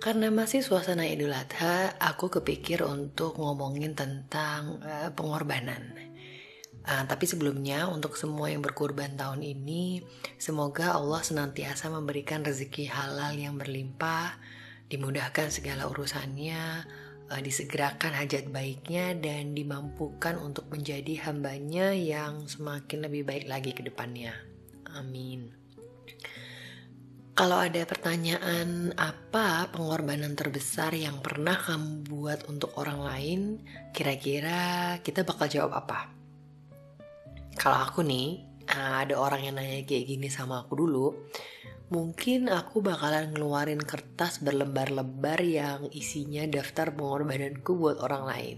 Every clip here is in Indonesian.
Karena masih suasana Idul Adha, aku kepikir untuk ngomongin tentang uh, pengorbanan. Uh, tapi sebelumnya untuk semua yang berkorban tahun ini, semoga Allah senantiasa memberikan rezeki halal yang berlimpah, dimudahkan segala urusannya, uh, disegerakan hajat baiknya, dan dimampukan untuk menjadi hambanya yang semakin lebih baik lagi ke depannya. Amin. Kalau ada pertanyaan apa pengorbanan terbesar yang pernah kamu buat untuk orang lain, kira-kira kita bakal jawab apa? Kalau aku nih, eh, ada orang yang nanya kayak gini sama aku dulu, mungkin aku bakalan ngeluarin kertas berlembar-lembar yang isinya daftar pengorbananku buat orang lain.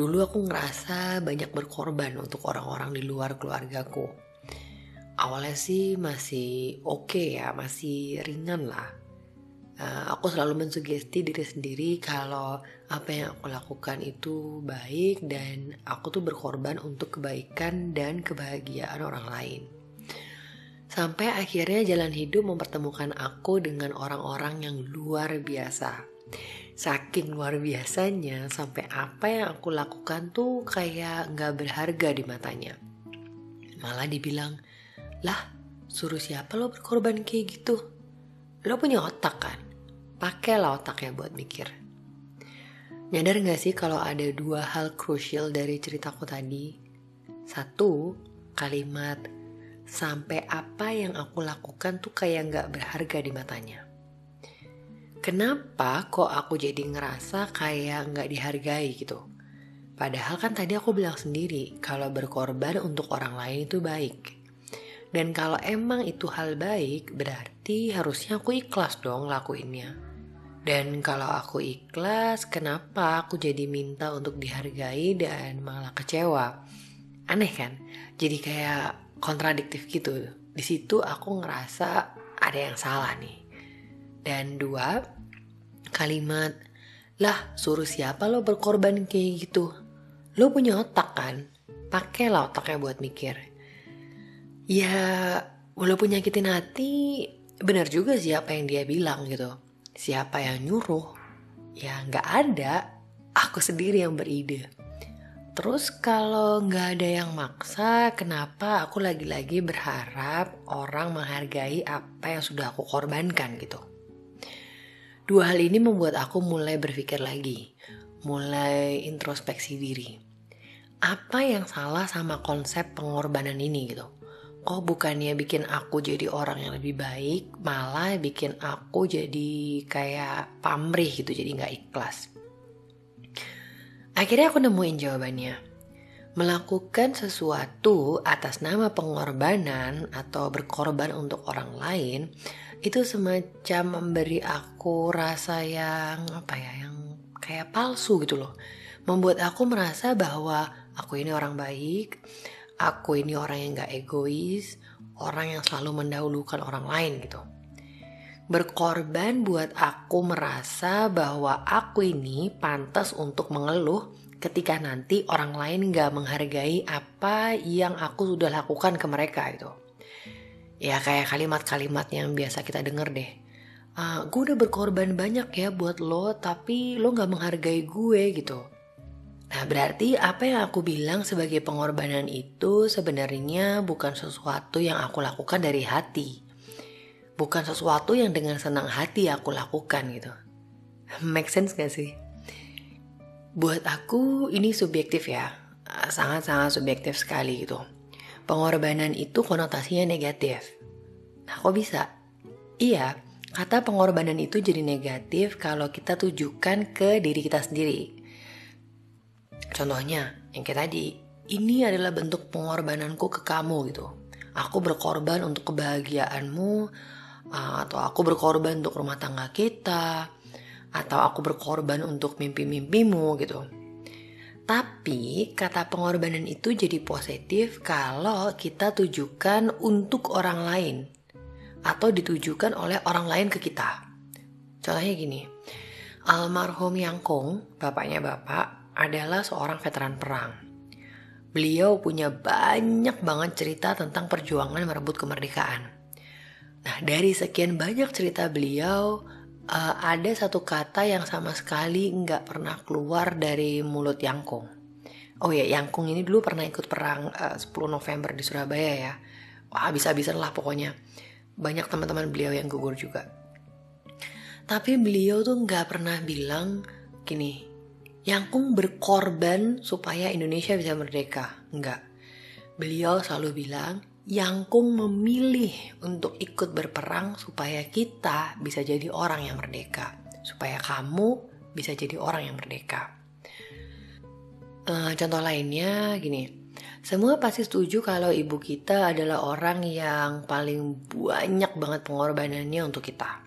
Dulu aku ngerasa banyak berkorban untuk orang-orang di luar keluargaku awalnya sih masih oke okay ya, masih ringan lah. Uh, aku selalu mensugesti diri sendiri kalau apa yang aku lakukan itu baik dan aku tuh berkorban untuk kebaikan dan kebahagiaan orang lain. Sampai akhirnya jalan hidup mempertemukan aku dengan orang-orang yang luar biasa. Saking luar biasanya sampai apa yang aku lakukan tuh kayak nggak berharga di matanya. Malah dibilang, lah, suruh siapa lo berkorban kayak gitu? Lo punya otak kan? Pakailah otaknya buat mikir. Nyadar gak sih kalau ada dua hal krusial dari ceritaku tadi? Satu, kalimat sampai apa yang aku lakukan tuh kayak gak berharga di matanya. Kenapa kok aku jadi ngerasa kayak gak dihargai gitu? Padahal kan tadi aku bilang sendiri kalau berkorban untuk orang lain itu baik. Dan kalau emang itu hal baik, berarti harusnya aku ikhlas dong lakuinnya. Dan kalau aku ikhlas, kenapa aku jadi minta untuk dihargai dan malah kecewa? Aneh kan? Jadi kayak kontradiktif gitu. Di situ aku ngerasa ada yang salah nih. Dan dua, kalimat, lah suruh siapa lo berkorban kayak gitu? Lo punya otak kan? Pakailah otaknya buat mikir Ya, walaupun nyakitin hati, benar juga sih apa yang dia bilang gitu. Siapa yang nyuruh? Ya nggak ada, aku sendiri yang beride. Terus kalau nggak ada yang maksa, kenapa aku lagi-lagi berharap orang menghargai apa yang sudah aku korbankan gitu? Dua hal ini membuat aku mulai berpikir lagi, mulai introspeksi diri. Apa yang salah sama konsep pengorbanan ini gitu? Oh bukannya bikin aku jadi orang yang lebih baik, malah bikin aku jadi kayak pamrih gitu, jadi nggak ikhlas. Akhirnya aku nemuin jawabannya. Melakukan sesuatu atas nama pengorbanan atau berkorban untuk orang lain itu semacam memberi aku rasa yang apa ya, yang kayak palsu gitu loh. Membuat aku merasa bahwa aku ini orang baik, aku ini orang yang gak egois, orang yang selalu mendahulukan orang lain gitu. Berkorban buat aku merasa bahwa aku ini pantas untuk mengeluh ketika nanti orang lain gak menghargai apa yang aku sudah lakukan ke mereka gitu. Ya kayak kalimat-kalimat yang biasa kita denger deh. Uh, ah, gue udah berkorban banyak ya buat lo, tapi lo gak menghargai gue gitu Nah, berarti apa yang aku bilang sebagai pengorbanan itu sebenarnya bukan sesuatu yang aku lakukan dari hati. Bukan sesuatu yang dengan senang hati aku lakukan gitu. Make sense gak sih? Buat aku ini subjektif ya. Sangat-sangat subjektif sekali gitu. Pengorbanan itu konotasinya negatif. Nah, kok bisa? Iya, kata pengorbanan itu jadi negatif kalau kita tujukan ke diri kita sendiri Contohnya, yang kayak tadi, ini adalah bentuk pengorbananku ke kamu gitu. Aku berkorban untuk kebahagiaanmu, uh, atau aku berkorban untuk rumah tangga kita, atau aku berkorban untuk mimpi-mimpimu gitu. Tapi kata pengorbanan itu jadi positif kalau kita tujukan untuk orang lain atau ditujukan oleh orang lain ke kita. Contohnya gini, almarhum Yangkong, bapaknya bapak, adalah seorang veteran perang. Beliau punya banyak banget cerita tentang perjuangan merebut kemerdekaan. Nah, dari sekian banyak cerita beliau, uh, ada satu kata yang sama sekali nggak pernah keluar dari mulut Yangkung. Oh ya, Yangkung ini dulu pernah ikut perang uh, 10 November di Surabaya ya. Wah, habis-habisan lah pokoknya. Banyak teman-teman beliau yang gugur juga. Tapi beliau tuh nggak pernah bilang gini, Yangkung berkorban supaya Indonesia bisa merdeka. Enggak. Beliau selalu bilang, Yangkung memilih untuk ikut berperang supaya kita bisa jadi orang yang merdeka, supaya kamu bisa jadi orang yang merdeka. Uh, contoh lainnya gini, semua pasti setuju kalau ibu kita adalah orang yang paling banyak banget pengorbanannya untuk kita.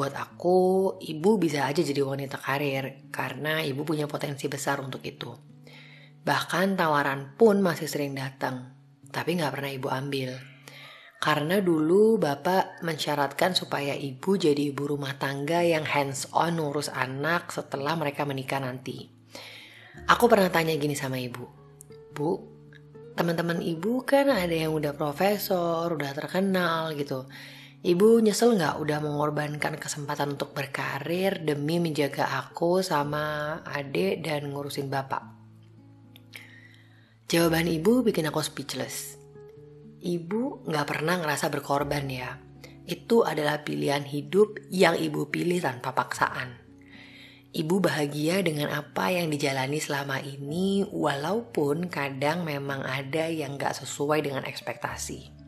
Buat aku, ibu bisa aja jadi wanita karir karena ibu punya potensi besar untuk itu. Bahkan tawaran pun masih sering datang tapi nggak pernah ibu ambil. Karena dulu bapak mensyaratkan supaya ibu jadi ibu rumah tangga yang hands on ngurus anak setelah mereka menikah nanti. Aku pernah tanya gini sama ibu, Bu, teman-teman ibu kan ada yang udah profesor, udah terkenal gitu. Ibu nyesel nggak udah mengorbankan kesempatan untuk berkarir demi menjaga aku sama adik dan ngurusin bapak? Jawaban ibu bikin aku speechless. Ibu gak pernah ngerasa berkorban ya. Itu adalah pilihan hidup yang ibu pilih tanpa paksaan. Ibu bahagia dengan apa yang dijalani selama ini walaupun kadang memang ada yang gak sesuai dengan ekspektasi.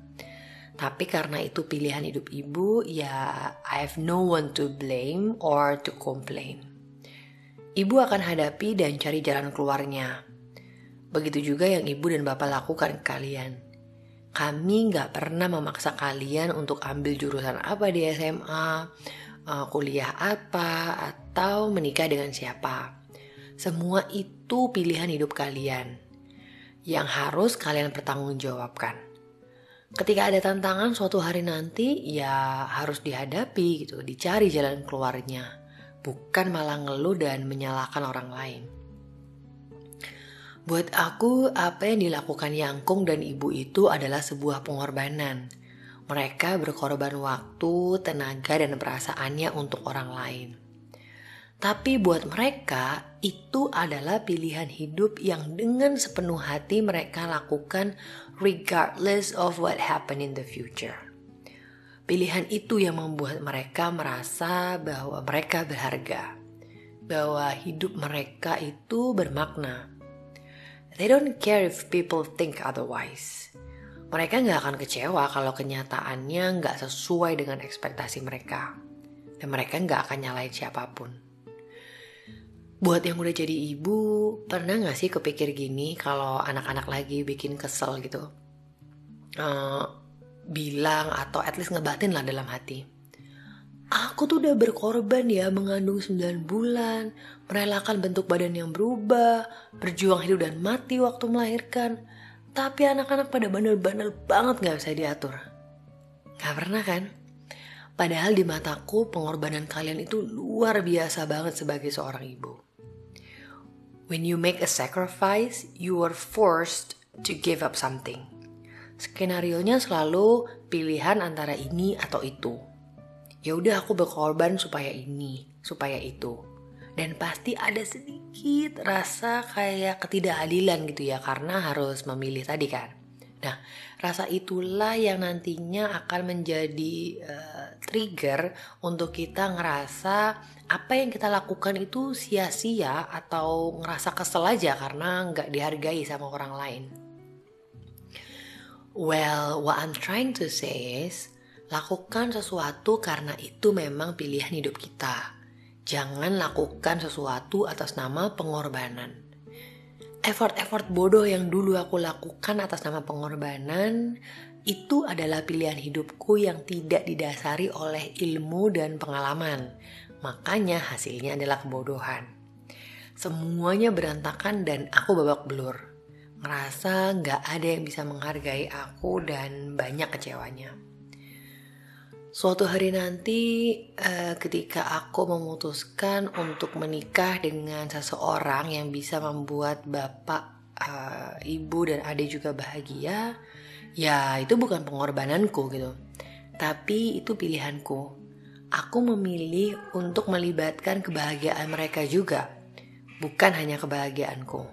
Tapi karena itu pilihan hidup ibu, ya I have no one to blame or to complain. Ibu akan hadapi dan cari jalan keluarnya Begitu juga yang ibu dan bapak lakukan ke kalian. Kami nggak pernah memaksa kalian untuk ambil jurusan apa di SMA, eh, kuliah apa, atau menikah dengan siapa. Semua itu pilihan hidup kalian yang harus kalian pertanggungjawabkan. Ketika ada tantangan suatu hari nanti, ya harus dihadapi gitu, dicari jalan keluarnya, bukan malah ngeluh dan menyalahkan orang lain. Buat aku, apa yang dilakukan Yangkung dan ibu itu adalah sebuah pengorbanan. Mereka berkorban waktu, tenaga, dan perasaannya untuk orang lain. Tapi buat mereka, itu adalah pilihan hidup yang dengan sepenuh hati mereka lakukan regardless of what happen in the future. Pilihan itu yang membuat mereka merasa bahwa mereka berharga, bahwa hidup mereka itu bermakna They don't care if people think otherwise. Mereka nggak akan kecewa kalau kenyataannya nggak sesuai dengan ekspektasi mereka. Dan mereka nggak akan nyalain siapa pun. Buat yang udah jadi ibu, pernah nggak sih kepikir gini kalau anak-anak lagi bikin kesel gitu? Uh, bilang atau at least ngebatin lah dalam hati Aku tuh udah berkorban ya mengandung 9 bulan, merelakan bentuk badan yang berubah, berjuang hidup dan mati waktu melahirkan. Tapi anak-anak pada bandel-bandel banget gak bisa diatur. Gak pernah kan? Padahal di mataku pengorbanan kalian itu luar biasa banget sebagai seorang ibu. When you make a sacrifice, you are forced to give up something. Skenario-nya selalu pilihan antara ini atau itu ya udah aku berkorban supaya ini, supaya itu. Dan pasti ada sedikit rasa kayak ketidakadilan gitu ya karena harus memilih tadi kan. Nah, rasa itulah yang nantinya akan menjadi uh, trigger untuk kita ngerasa apa yang kita lakukan itu sia-sia atau ngerasa kesel aja karena nggak dihargai sama orang lain. Well, what I'm trying to say is, Lakukan sesuatu karena itu memang pilihan hidup kita. Jangan lakukan sesuatu atas nama pengorbanan. Effort-effort bodoh yang dulu aku lakukan atas nama pengorbanan itu adalah pilihan hidupku yang tidak didasari oleh ilmu dan pengalaman. Makanya hasilnya adalah kebodohan. Semuanya berantakan dan aku babak belur. Ngerasa gak ada yang bisa menghargai aku dan banyak kecewanya. Suatu hari nanti, uh, ketika aku memutuskan untuk menikah dengan seseorang yang bisa membuat bapak, uh, ibu, dan adik juga bahagia, ya itu bukan pengorbananku gitu, tapi itu pilihanku. aku memilih untuk melibatkan kebahagiaan mereka juga, bukan hanya kebahagiaanku.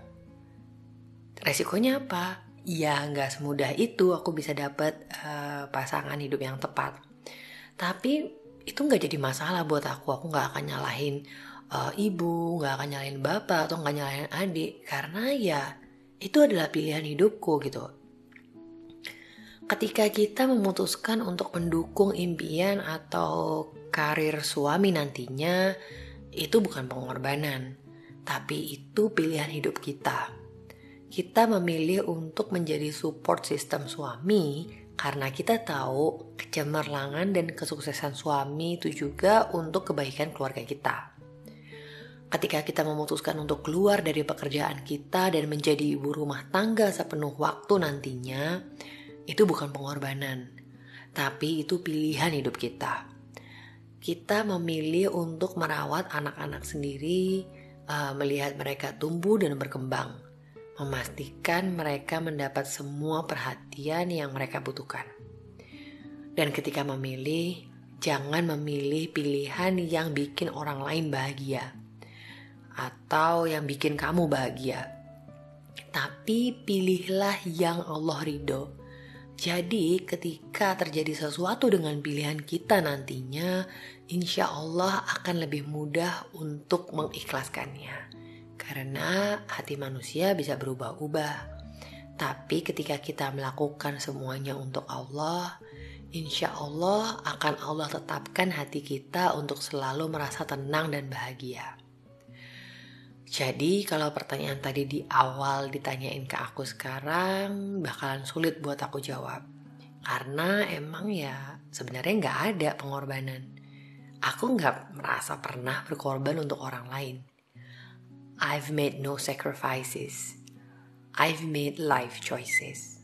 Resikonya apa? Ya nggak semudah itu aku bisa dapat uh, pasangan hidup yang tepat. Tapi itu nggak jadi masalah buat aku. Aku nggak akan nyalahin uh, ibu, nggak akan nyalahin bapak atau nggak nyalahin adik karena ya itu adalah pilihan hidupku gitu ketika kita memutuskan untuk mendukung impian atau karir suami nantinya, itu bukan pengorbanan, tapi itu pilihan hidup kita. Kita memilih untuk menjadi support system suami karena kita tahu kecemerlangan dan kesuksesan suami itu juga untuk kebaikan keluarga kita. Ketika kita memutuskan untuk keluar dari pekerjaan kita dan menjadi ibu rumah tangga sepenuh waktu nantinya, itu bukan pengorbanan, tapi itu pilihan hidup kita. Kita memilih untuk merawat anak-anak sendiri, uh, melihat mereka tumbuh dan berkembang, memastikan mereka mendapat semua perhatian yang mereka butuhkan. Dan ketika memilih, jangan memilih pilihan yang bikin orang lain bahagia atau yang bikin kamu bahagia. Tapi pilihlah yang Allah ridho jadi ketika terjadi sesuatu dengan pilihan kita nantinya, insya Allah akan lebih mudah untuk mengikhlaskannya. Karena hati manusia bisa berubah-ubah. Tapi ketika kita melakukan semuanya untuk Allah, insya Allah akan Allah tetapkan hati kita untuk selalu merasa tenang dan bahagia. Jadi kalau pertanyaan tadi di awal ditanyain ke aku sekarang bakalan sulit buat aku jawab. Karena emang ya sebenarnya nggak ada pengorbanan. Aku nggak merasa pernah berkorban untuk orang lain. I've made no sacrifices. I've made life choices.